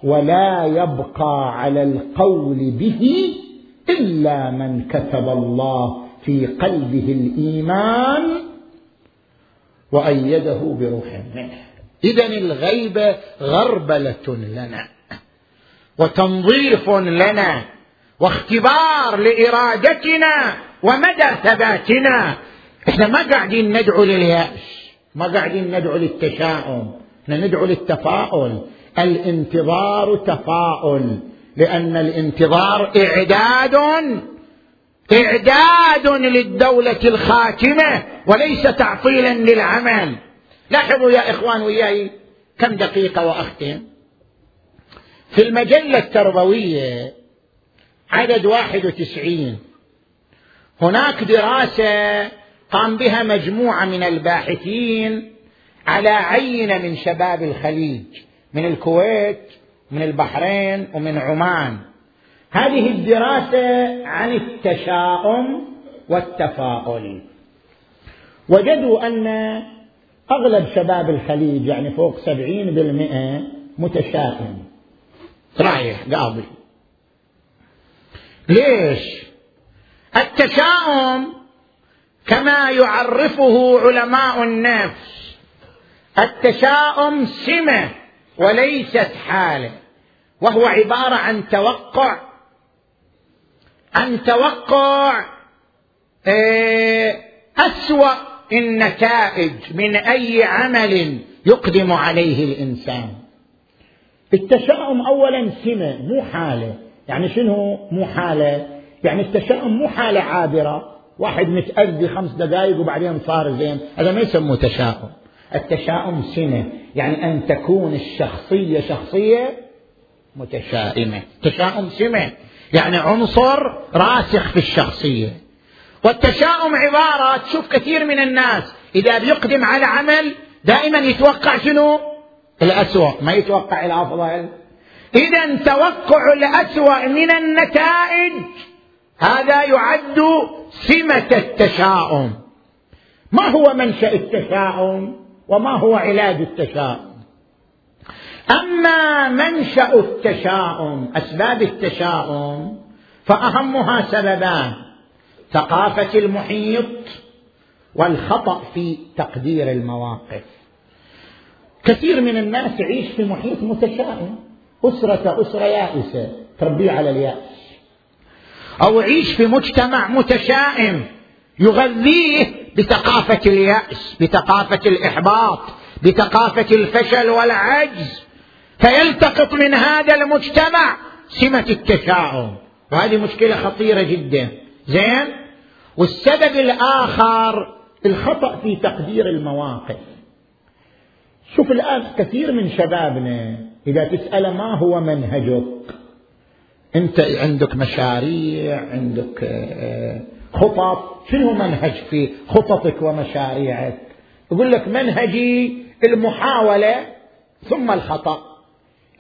ولا يبقى على القول به إلا من كتب الله في قلبه الإيمان وأيده بروح منه. إذا الغيبة غربلة لنا وتنظيف لنا واختبار لإرادتنا ومدى ثباتنا إحنا ما قاعدين ندعو لليأس ما قاعدين ندعو للتشاؤم إحنا ندعو للتفاؤل. الانتظار تفاؤل لأن الانتظار إعداد إعداد للدولة الخاتمة وليس تعطيلا للعمل. لاحظوا يا إخوان وياي كم دقيقة وأختم في المجلة التربوية عدد واحد وتسعين. هناك دراسة قام بها مجموعة من الباحثين على عينة من شباب الخليج من الكويت من البحرين ومن عمان. هذه الدراسة عن التشاؤم والتفاؤل. وجدوا أن أغلب شباب الخليج يعني فوق سبعين بالمئة متشائم. رايح قاضي. ليش؟ التشاؤم كما يعرفه علماء النفس التشاؤم سمة وليست حالة وهو عبارة عن توقع. عن توقع آه، أسوأ النتائج من أي عمل يقدم عليه الإنسان. التشاؤم اولا سمة مو حالة. يعني شنو مو حالة؟ يعني التشاؤم مو حالة عابرة. واحد متأذي خمس دقائق وبعدين صار زين. هذا ما يسموه تشاؤم. التشاؤم سنة. يعني أن تكون الشخصية شخصية متشائمة. تشاؤم سمة يعني عنصر راسخ في الشخصية. والتشاؤم عبارة تشوف كثير من الناس إذا بيقدم على عمل دائما يتوقع شنو؟ الأسوأ. ما يتوقع الأفضل. إذا توقع الأسوأ من النتائج. هذا يعد سمة التشاؤم. ما هو منشأ التشاؤم وما هو علاج التشاؤم؟ أما منشأ التشاؤم أسباب التشاؤم فأهمها سببان ثقافة المحيط والخطأ في تقدير المواقف. كثير من الناس يعيش في محيط متشائم أسرة أسرة يائسة تربية على اليأس. أو يعيش في مجتمع متشائم يغذيه بثقافة اليأس بثقافة الإحباط بثقافة الفشل والعجز. فيلتقط من هذا المجتمع سمة التشاؤم. وهذه مشكلة خطيرة جدا. زين؟ والسبب الآخر الخطأ في تقدير المواقف. شوف الآن كثير من شبابنا إذا تسأله ما هو منهجك؟ أنت عندك مشاريع عندك آه، خطط. شنو منهج في خططك ومشاريعك؟ يقول لك منهجي المحاولة ثم الخطأ.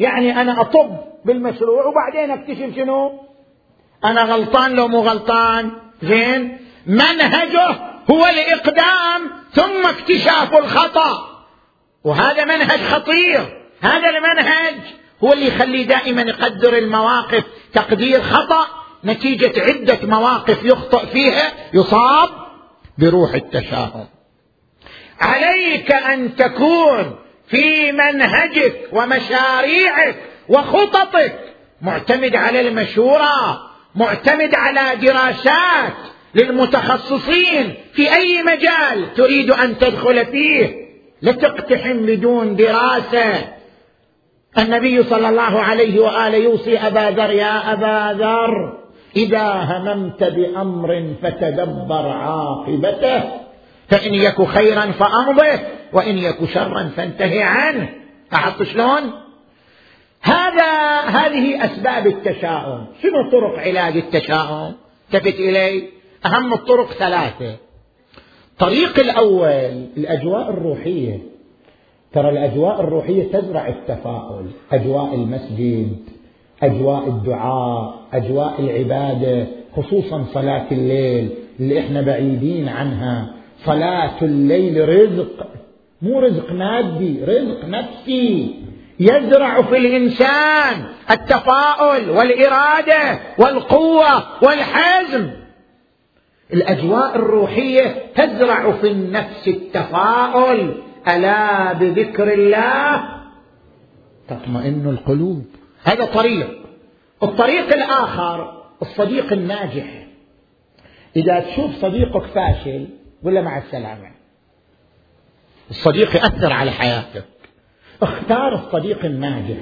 يعني أنا أطب بالمشروع وبعدين أكتشف شنو؟ أنا غلطان لو مو غلطان. زين؟ منهجه هو الإقدام ثم اكتشاف الخطأ. وهذا منهج خطير. هذا المنهج هو اللي يخليه دائما يقدر المواقف. تقدير خطأ نتيجة عدة مواقف يخطئ فيها يصاب بروح التشاؤم. عليك أن تكون في منهجك ومشاريعك وخططك معتمد على المشورة معتمد على دراسات للمتخصصين في أي مجال تريد أن تدخل فيه. لا تقتحم بدون دراسة. النبي صلى الله عليه وآله يوصي أبا ذر يا أبا ذر إذا هممت بأمر فتدبر عاقبته فإن يك خيرا فأمضه وإن يك شرا فانتهي عنه لاحظت شلون؟ هذا هذه أسباب التشاؤم، شنو طرق علاج التشاؤم؟ التفت إلي أهم الطرق ثلاثة. الطريق الأول الأجواء الروحية ترى الأجواء الروحية تزرع التفاؤل أجواء المسجد أجواء الدعاء أجواء العبادة خصوصا صلاة الليل اللي إحنا بعيدين عنها. صلاة الليل رزق مو رزق مادي رزق نفسي. يزرع في الإنسان التفاؤل والإرادة والقوة والحزم. الأجواء الروحية تزرع في النفس التفاؤل. ألا بذكر الله؟ تطمئن القلوب. هذا طريق. الطريق الآخر الصديق الناجح. إذا تشوف صديقك فاشل ولا مع السلامة؟ الصديق يأثر على حياتك. اختار الصديق الناجح.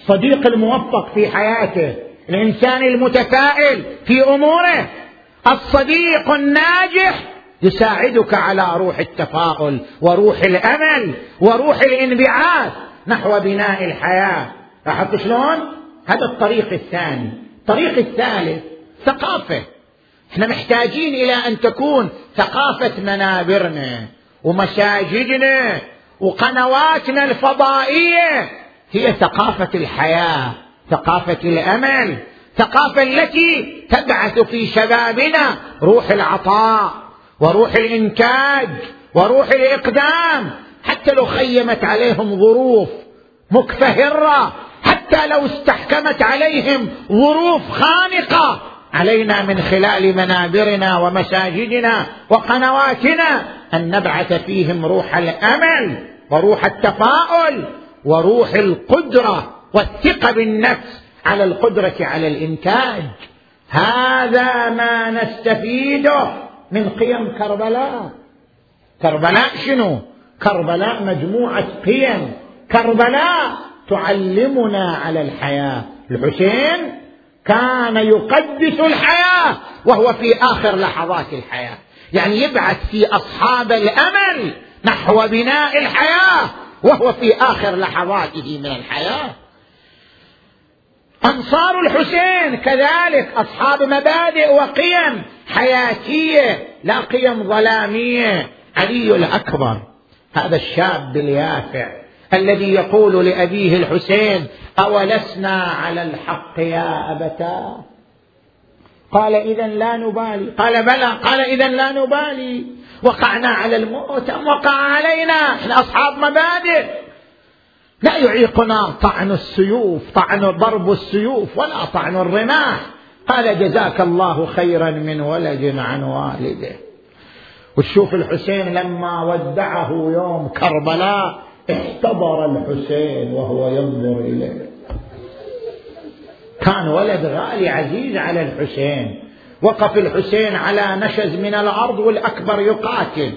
الصديق الموفق في حياته. الإنسان المتفائل في أموره. الصديق الناجح. يساعدك على روح التفاؤل وروح الأمل وروح الانبعاث نحو بناء الحياة. لاحظت شلون؟ هذا الطريق الثاني. الطريق الثالث ثقافة. إحنا محتاجين إلى أن تكون ثقافة منابرنا ومساجدنا وقنواتنا الفضائية. هي ثقافة الحياة ثقافة الأمل ثقافة التي تبعث في شبابنا روح العطاء. وروح الإنتاج وروح الإقدام حتى لو خيمت عليهم ظروف مكفهرة حتى لو استحكمت عليهم ظروف خانقة علينا من خلال منابرنا ومساجدنا وقنواتنا أن نبعث فيهم روح الأمل وروح التفاؤل وروح القدرة والثقة بالنفس على القدرة على الإنتاج. هذا ما نستفيده. من قيم كربلاء. كربلاء شنو؟ كربلاء مجموعة قيم. كربلاء تعلمنا على الحياة. الحسين كان يقدس الحياة وهو في آخر لحظات الحياة. يعني يبعث في أصحاب الأمل نحو بناء الحياة وهو في آخر لحظاته من الحياة. أنصار الحسين كذلك أصحاب مبادئ وقيم حياتية لا قيم ظلامية. علي الأكبر هذا الشاب اليافع الذي يقول لأبيه الحسين أولسنا على الحق يا أبتاه؟ قال إذا لا نبالي. قال بلى قال إذا لا نبالي. وقعنا على الموت أم وقع علينا؟ إحنا أصحاب مبادئ. لا يعيقنا طعن السيوف طعن ضرب السيوف ولا طعن الرماح. قال جزاك الله خيرا من ولد عن والده. وتشوف الحسين لما ودعه يوم كربلاء احتضر الحسين وهو ينظر إليه. كان ولد غالي عزيز على الحسين. وقف الحسين على نشز من الأرض والأكبر يقاتل.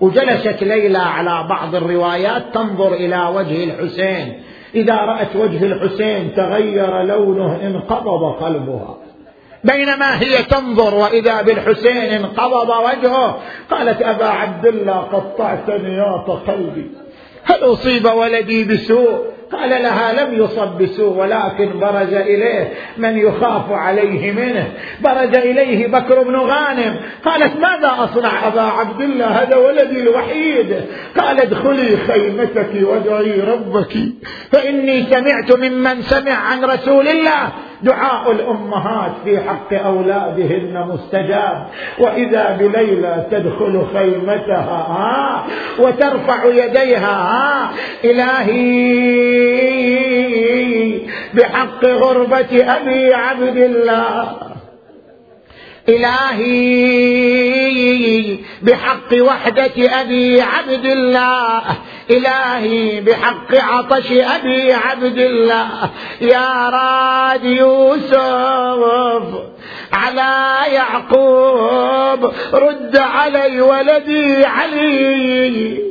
وجلست ليلى على بعض الروايات تنظر إلى وجه الحسين. إذا رأت وجه الحسين تغير لونه انقبض قلبها. بينما هي تنظر وإذا بالحسين انقبض وجهه قالت أبا عبد الله قطعت نياط قلبي. هل أصيب ولدي بسوء؟ قال لها لم يصب بسوء ولكن برز إليه من يخاف عليه منه. برز إليه بكر بن غانم. قالت ماذا أصنع أبا عبد الله هذا ولدي الوحيد. قال ادخلي خيمتك وادعي ربك فإني سمعت ممن سمع عن رسول الله. دعاء الأمهات في حق أولادهن مستجاب. وإذا بليلى تدخل خيمتها ها وترفع يديها ها إلهي بحق غربة أبي عبد الله. إلهي بحق وحدة أبي عبد الله. إلهي بحق عطش أبي عبد الله. يا راد يوسف على يعقوب رد علي ولدي علي.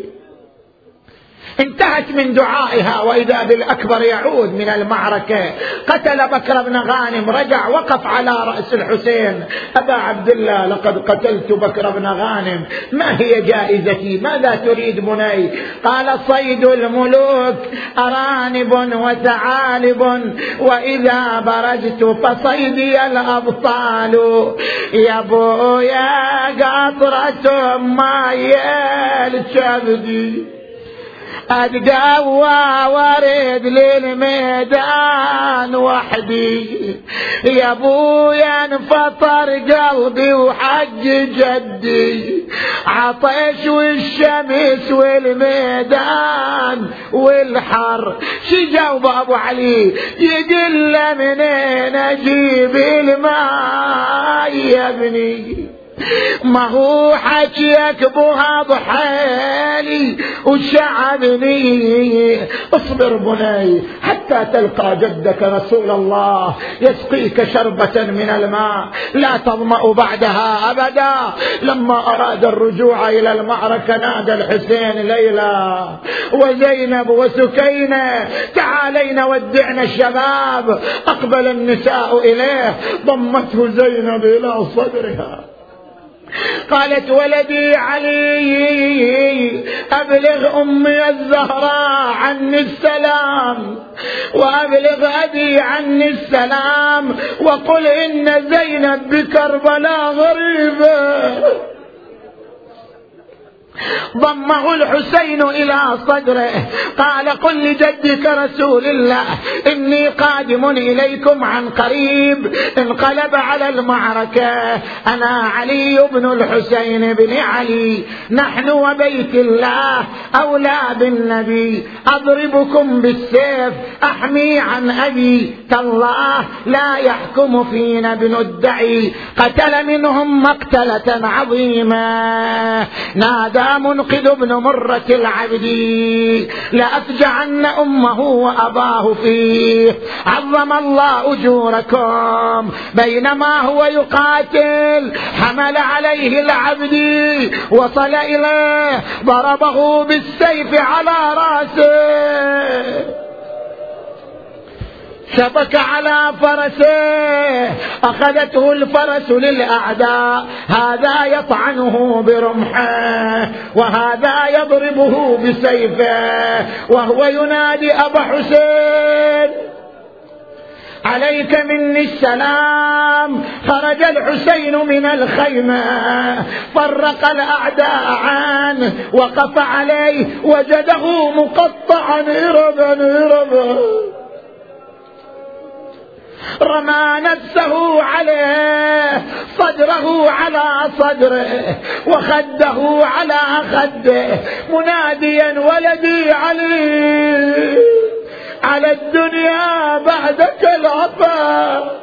انتهت من دعائها وإذا بالأكبر يعود من المعركة. قتل بكر بن غانم رجع وقف على رأس الحسين. أبا عبد الله لقد قتلت بكر بن غانم. ما هي جائزتي؟ ماذا تريد بني؟ قال صيد الملوك. أرانب وثعالب. وإذا برجت فصيدي الأبطال. يا بويا قطرة ما الشبدي اتقوى وارد للميدان وحدي. يا ابويا انفطر قلبي وحق جدي. عطش والشمس والميدان والحر. شي جاوب أبو علي؟ يقول منين أجيب الماء يا ابني؟ ما هو حكيك بها ضحالي وشعبني. اصبر بني حتى تلقى جدك رسول الله يسقيك شربة من الماء. لا تظمأ بعدها أبدا. لما أراد الرجوع إلى المعركة نادى الحسين ليلى وزينب وسكينة. تعالين ودعنا الشباب. أقبل النساء إليه. ضمته زينب إلى صدرها. قالت ولدي علي أبلغ أمي الزهراء عني السلام وأبلغ أبي عني السلام وقل إن زينب بكربلاء غريبة. ضمه الحسين إلى صدره. قال قل لجدك رسول الله إني قادم إليكم عن قريب. انقلب على المعركة. أنا علي بن الحسين بن علي. نحن وبيت الله. أولى بالنبي. أضربكم بالسيف. أحمي عن أبي. تالله لا يحكم فينا ابن الدعي. قتل منهم مقتلة عظيمة. نادى منقذ ابن مرة العبد. لأفجعن أمه وأباه فيه. عظم الله أجوركم بينما هو يقاتل. حمل عليه العبد وصل إليه. ضربه بالسيف على رأسه. شبك على فرسه أخذته الفرس للأعداء هذا يطعنه برمحه وهذا يضربه بسيفه وهو ينادي أبا حسين. عليك مني السلام خرج الحسين من الخيمة فرق الأعداء عنه وقف عليه وجده مقطعا إربا إربا رمى نفسه عليه صدره على صدره وخده على خده. مناديا ولدي علي على الدنيا بعدك العطاء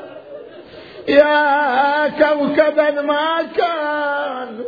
يا كوكبا ما كان